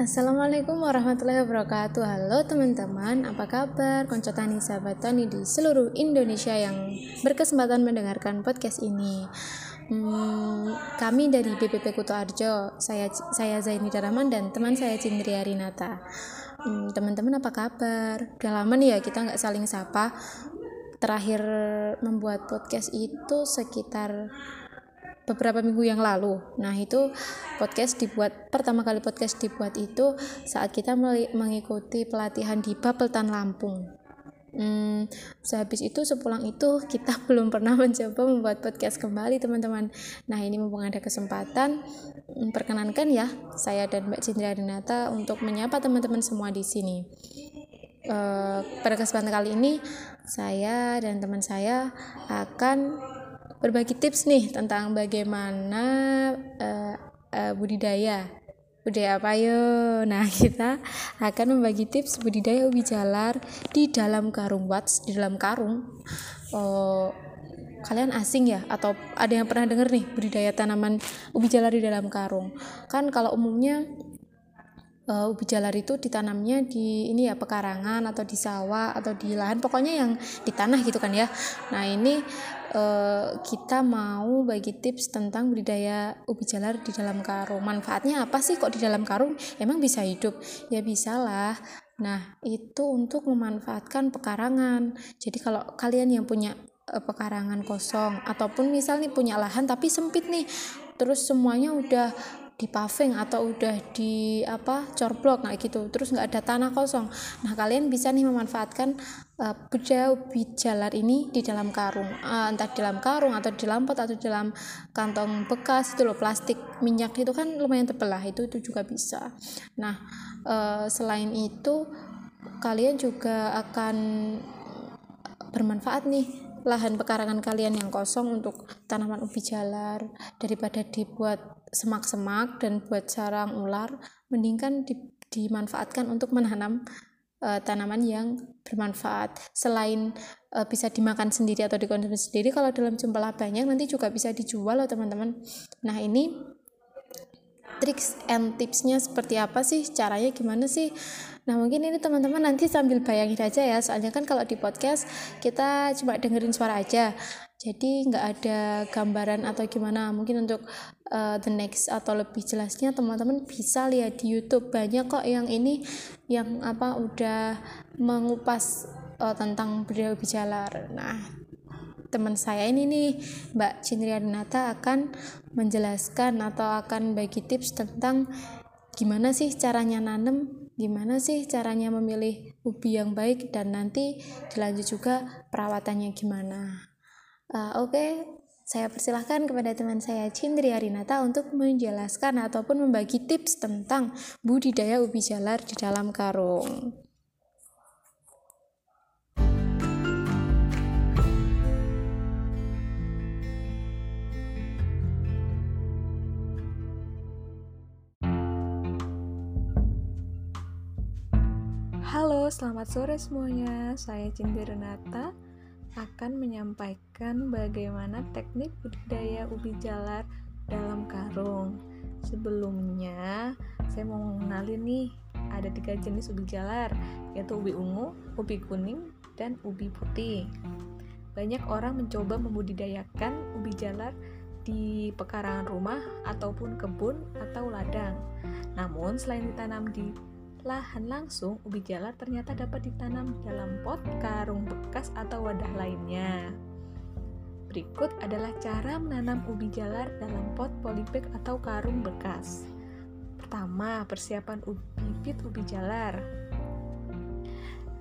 Assalamualaikum warahmatullahi wabarakatuh Halo teman-teman, apa kabar? Konco Tani sahabat Tani di seluruh Indonesia yang berkesempatan mendengarkan podcast ini hmm, Kami dari BPP Kuto Arjo Saya, saya Zaini Daraman dan teman saya Cindri Arinata hmm, Teman-teman apa kabar? Udah lama nih ya kita nggak saling sapa Terakhir membuat podcast itu sekitar beberapa minggu yang lalu. Nah, itu podcast dibuat pertama kali podcast dibuat itu saat kita mengikuti pelatihan di Bapeltan Lampung. Hmm, sehabis itu sepulang itu kita belum pernah mencoba membuat podcast kembali teman-teman. Nah ini mumpung ada kesempatan, hmm, perkenankan ya saya dan Mbak Cindra Renata untuk menyapa teman-teman semua di sini. Uh, pada kesempatan kali ini saya dan teman saya akan berbagi tips nih tentang bagaimana uh, uh, budidaya. Budidaya apa yo? Nah kita akan membagi tips budidaya ubi jalar di dalam karung. Watts di dalam karung. Oh kalian asing ya? Atau ada yang pernah denger nih budidaya tanaman ubi jalar di dalam karung? Kan kalau umumnya uh, ubi jalar itu ditanamnya di ini ya pekarangan atau di sawah atau di lahan. Pokoknya yang di tanah gitu kan ya. Nah ini uh, kita mau bagi tips tentang budidaya ubi jalar di dalam karung. Manfaatnya apa sih kok di dalam karung? Emang bisa hidup? Ya bisalah. Nah, itu untuk memanfaatkan pekarangan. Jadi kalau kalian yang punya uh, pekarangan kosong ataupun misalnya punya lahan tapi sempit nih, terus semuanya udah di paving atau udah di apa corblok nah gitu terus nggak ada tanah kosong nah kalian bisa nih memanfaatkan uh, budaya ubi jalar ini di dalam karung. Uh, entah di dalam karung atau di dalam pot atau di dalam kantong bekas itu loh plastik minyak itu kan lumayan tebel lah itu itu juga bisa. Nah uh, selain itu kalian juga akan bermanfaat nih lahan pekarangan kalian yang kosong untuk tanaman ubi jalar. Daripada dibuat semak-semak dan buat sarang ular mendingkan di, dimanfaatkan untuk menanam uh, tanaman yang bermanfaat. Selain uh, bisa dimakan sendiri atau dikonsumsi sendiri kalau dalam jumlah banyak nanti juga bisa dijual loh teman-teman. Nah ini tricks and tipsnya seperti apa sih? Caranya gimana sih? Nah mungkin ini teman-teman nanti sambil bayangin aja ya. Soalnya kan kalau di podcast kita cuma dengerin suara aja. Jadi nggak ada gambaran atau gimana. Mungkin untuk uh, the next atau lebih jelasnya teman-teman bisa lihat di Youtube. Banyak kok yang ini yang apa udah mengupas uh, tentang beliau bijalar Nah teman saya ini nih Mbak Cindria Renata akan menjelaskan atau akan bagi tips tentang gimana sih caranya nanem gimana sih caranya memilih ubi yang baik dan nanti dilanjut juga perawatannya gimana uh, oke okay, saya persilahkan kepada teman saya Cindri Arinata untuk menjelaskan ataupun membagi tips tentang budidaya ubi jalar di dalam karung. Halo, selamat sore semuanya. Saya Cindy Renata akan menyampaikan bagaimana teknik budidaya ubi jalar dalam karung. Sebelumnya, saya mau mengenalin nih, ada tiga jenis ubi jalar, yaitu ubi ungu, ubi kuning, dan ubi putih. Banyak orang mencoba membudidayakan ubi jalar di pekarangan rumah ataupun kebun atau ladang. Namun, selain ditanam di lahan langsung, ubi jalar ternyata dapat ditanam dalam pot, karung bekas, atau wadah lainnya. Berikut adalah cara menanam ubi jalar dalam pot, polybag, atau karung bekas. Pertama, persiapan bibit ubi jalar.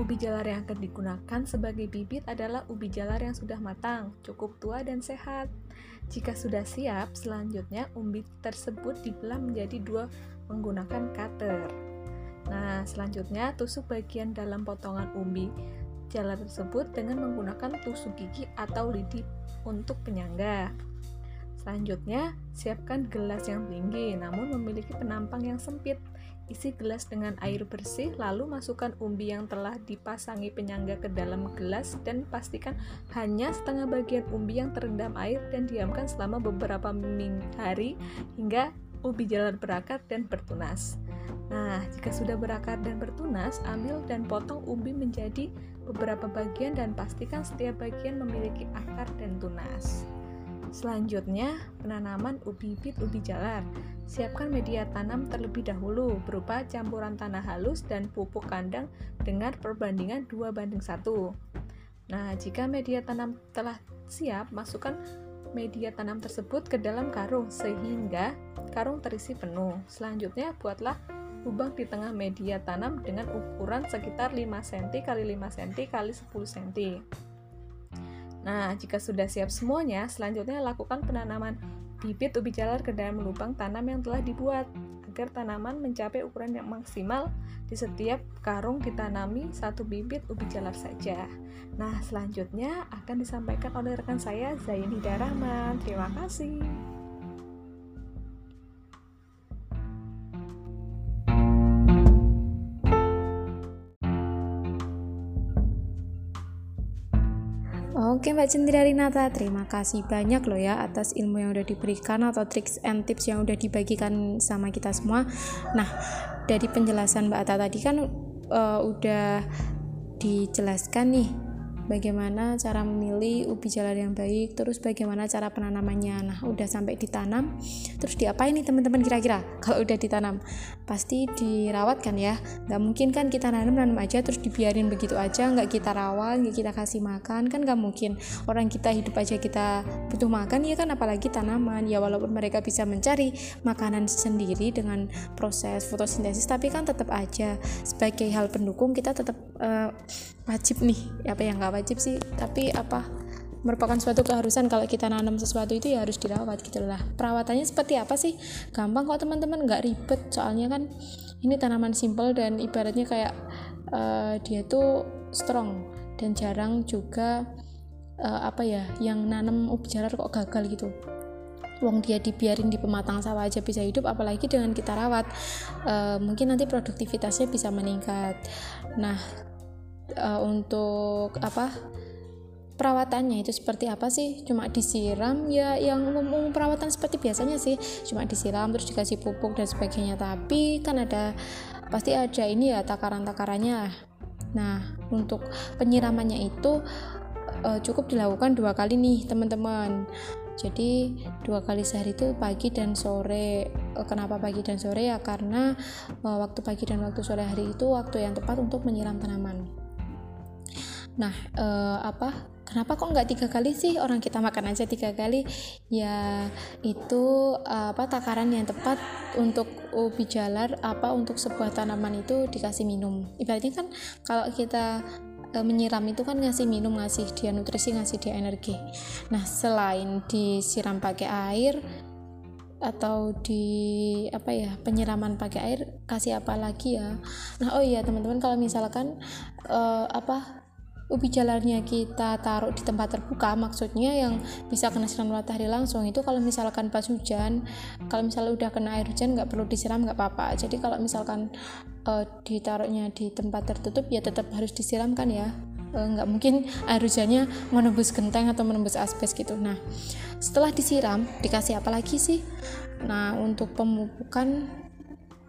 Ubi jalar yang akan digunakan sebagai bibit adalah ubi jalar yang sudah matang, cukup tua dan sehat. Jika sudah siap, selanjutnya ubi tersebut dibelah menjadi dua menggunakan cutter. Nah, selanjutnya tusuk bagian dalam potongan umbi jala tersebut dengan menggunakan tusuk gigi atau lidi untuk penyangga. Selanjutnya, siapkan gelas yang tinggi namun memiliki penampang yang sempit. Isi gelas dengan air bersih, lalu masukkan umbi yang telah dipasangi penyangga ke dalam gelas dan pastikan hanya setengah bagian umbi yang terendam air dan diamkan selama beberapa hari hingga ubi jalar berakar dan bertunas. Nah, jika sudah berakar dan bertunas, ambil dan potong ubi menjadi beberapa bagian dan pastikan setiap bagian memiliki akar dan tunas. Selanjutnya, penanaman ubi bibit ubi jalar. Siapkan media tanam terlebih dahulu berupa campuran tanah halus dan pupuk kandang dengan perbandingan 2 banding 1. Nah, jika media tanam telah siap, masukkan media tanam tersebut ke dalam karung sehingga karung terisi penuh. Selanjutnya, buatlah lubang di tengah media tanam dengan ukuran sekitar 5 cm x 5 cm x 10 cm. Nah, jika sudah siap semuanya, selanjutnya lakukan penanaman bibit ubi jalar ke dalam lubang tanam yang telah dibuat agar tanaman mencapai ukuran yang maksimal di setiap karung ditanami satu bibit ubi jalar saja. Nah, selanjutnya akan disampaikan oleh rekan saya Zaini Darahman. Terima kasih. Oke Mbak Cendira Rinata, terima kasih banyak loh ya atas ilmu yang udah diberikan atau tricks and tips yang udah dibagikan sama kita semua. Nah, dari penjelasan Mbak Ata tadi kan uh, udah dijelaskan nih bagaimana cara memilih ubi jalar yang baik, terus bagaimana cara penanamannya. Nah, udah sampai ditanam, terus diapain nih teman-teman kira-kira? Kalau udah ditanam, pasti dirawat kan ya? Nggak mungkin kan kita nanam nanam aja terus dibiarin begitu aja, nggak kita rawat, nggak kita kasih makan, kan nggak mungkin. Orang kita hidup aja kita butuh makan ya kan, apalagi tanaman. Ya walaupun mereka bisa mencari makanan sendiri dengan proses fotosintesis, tapi kan tetap aja sebagai hal pendukung kita tetap uh, wajib nih apa yang wajib sih tapi apa merupakan suatu keharusan kalau kita nanam sesuatu itu ya harus dirawat gitu lah perawatannya seperti apa sih? Gampang kok teman-teman nggak ribet. Soalnya kan ini tanaman simple dan ibaratnya kayak uh, dia tuh strong dan jarang juga uh, apa ya yang nanam ubi jalar kok gagal gitu. Wong dia dibiarin di pematang sawah aja bisa hidup apalagi dengan kita rawat uh, mungkin nanti produktivitasnya bisa meningkat. Nah uh, untuk apa perawatannya itu seperti apa sih? Cuma disiram ya yang umum, perawatan seperti biasanya sih. Cuma disiram terus dikasih pupuk dan sebagainya. Tapi kan ada pasti ada ini ya takaran-takarannya. Nah untuk penyiramannya itu uh, cukup dilakukan dua kali nih teman-teman. Jadi dua kali sehari itu pagi dan sore. Uh, kenapa pagi dan sore? Ya karena waktu pagi dan waktu sore hari itu waktu yang tepat untuk menyiram tanaman Nah, uh, apa? Kenapa kok nggak tiga kali sih orang kita makan aja tiga kali? Ya itu uh, apa takaran yang tepat untuk ubi jalar apa untuk sebuah tanaman itu dikasih minum. Ibaratnya kan kalau kita uh, menyiram itu kan ngasih minum, ngasih dia nutrisi, ngasih dia energi. Nah, selain disiram pakai air, atau di apa ya penyiraman pakai air kasih apa lagi ya nah oh iya teman-teman kalau misalkan uh, apa ubi jalarnya kita taruh di tempat terbuka maksudnya yang bisa kena sinar matahari langsung. Itu kalau misalkan pas hujan kalau misalnya udah kena air hujan nggak perlu disiram nggak apa-apa. Jadi kalau misalkan uh, ditaruhnya di tempat tertutup ya tetap harus disiramkan ya. Uh, nggak mungkin air hujannya menembus genteng atau menembus asbes gitu. Nah setelah disiram dikasih apa lagi sih? Nah untuk pemupukan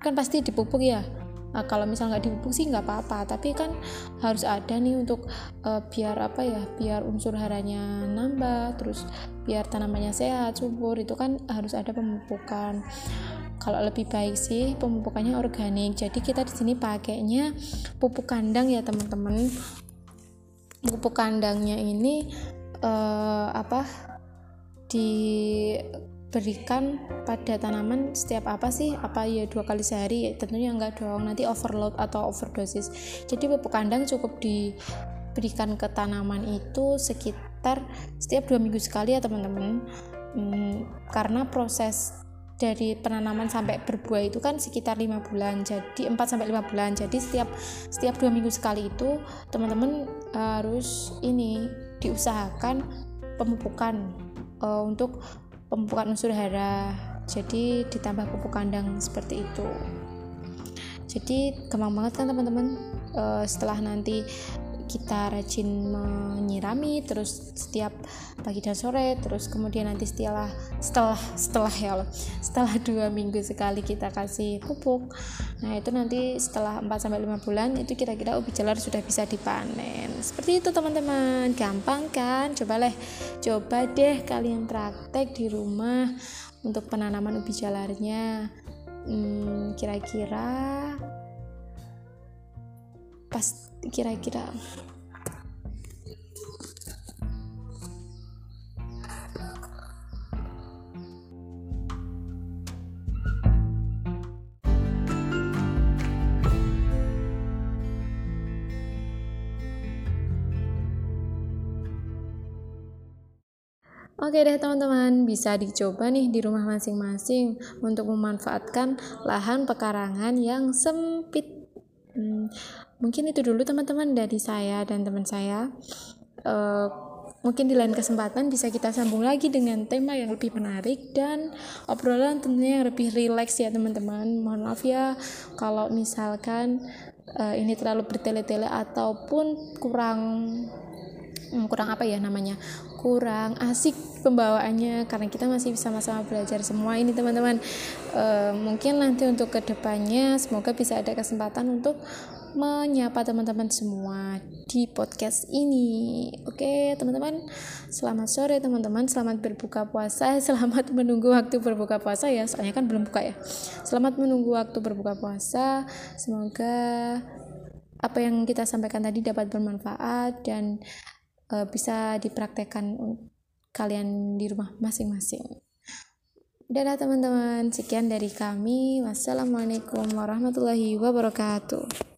kan pasti dipupuk ya Nah, kalau misal nggak dipupuk sih nggak apa-apa, tapi kan harus ada nih untuk uh, biar apa ya, biar unsur haranya nambah, terus biar tanamannya sehat, subur, itu kan harus ada pemupukan. Kalau lebih baik sih pemupukannya organik. Jadi kita di sini pakainya pupuk kandang ya teman-teman. Pupuk kandangnya ini uh, apa? di berikan pada tanaman setiap apa sih? Apa ya dua kali sehari? Tentunya enggak dong. Nanti overload atau overdosis. Jadi pupuk kandang cukup diberikan ke tanaman itu sekitar setiap dua minggu sekali ya teman-teman. Hmm, karena proses dari penanaman sampai berbuah itu kan sekitar lima bulan. Jadi 4 sampai lima bulan. Jadi setiap setiap dua minggu sekali itu teman-teman harus ini diusahakan pemupukan uh, untuk pemupukan unsur hara. Jadi ditambah pupuk kandang seperti itu. Jadi gampang banget kan teman-teman? Uh, setelah nanti kita rajin menyirami terus setiap pagi dan sore terus kemudian nanti setelah setelah setelah ya Allah setelah dua minggu sekali kita kasih pupuk. Nah itu nanti setelah 4 sampai 5 bulan itu kira-kira ubi jalar sudah bisa dipanen. Seperti itu teman-teman. Gampang kan? Coba leh coba deh kalian praktek di rumah untuk penanaman ubi jalarnya. Hmm, kira-kira pas kira-kira Oke deh teman-teman, bisa dicoba nih di rumah masing-masing untuk memanfaatkan lahan pekarangan yang sempit. Hmm, mungkin itu dulu teman-teman dari saya dan teman saya. Uh, mungkin di lain kesempatan bisa kita sambung lagi dengan tema yang lebih menarik dan obrolan tentunya yang lebih rileks ya teman-teman. Mohon maaf ya kalau misalkan uh, ini terlalu bertele-tele ataupun kurang hmm, kurang apa ya namanya kurang asik pembawaannya karena kita masih sama-sama belajar semua ini teman-teman e, mungkin nanti untuk ke depannya semoga bisa ada kesempatan untuk menyapa teman-teman semua di podcast ini oke teman-teman selamat sore teman-teman selamat berbuka puasa selamat menunggu waktu berbuka puasa ya soalnya kan belum buka ya selamat menunggu waktu berbuka puasa semoga apa yang kita sampaikan tadi dapat bermanfaat dan uh, bisa dipraktekkan kalian di rumah masing-masing. Dadah teman-teman, sekian dari kami. Wassalamualaikum warahmatullahi wabarakatuh.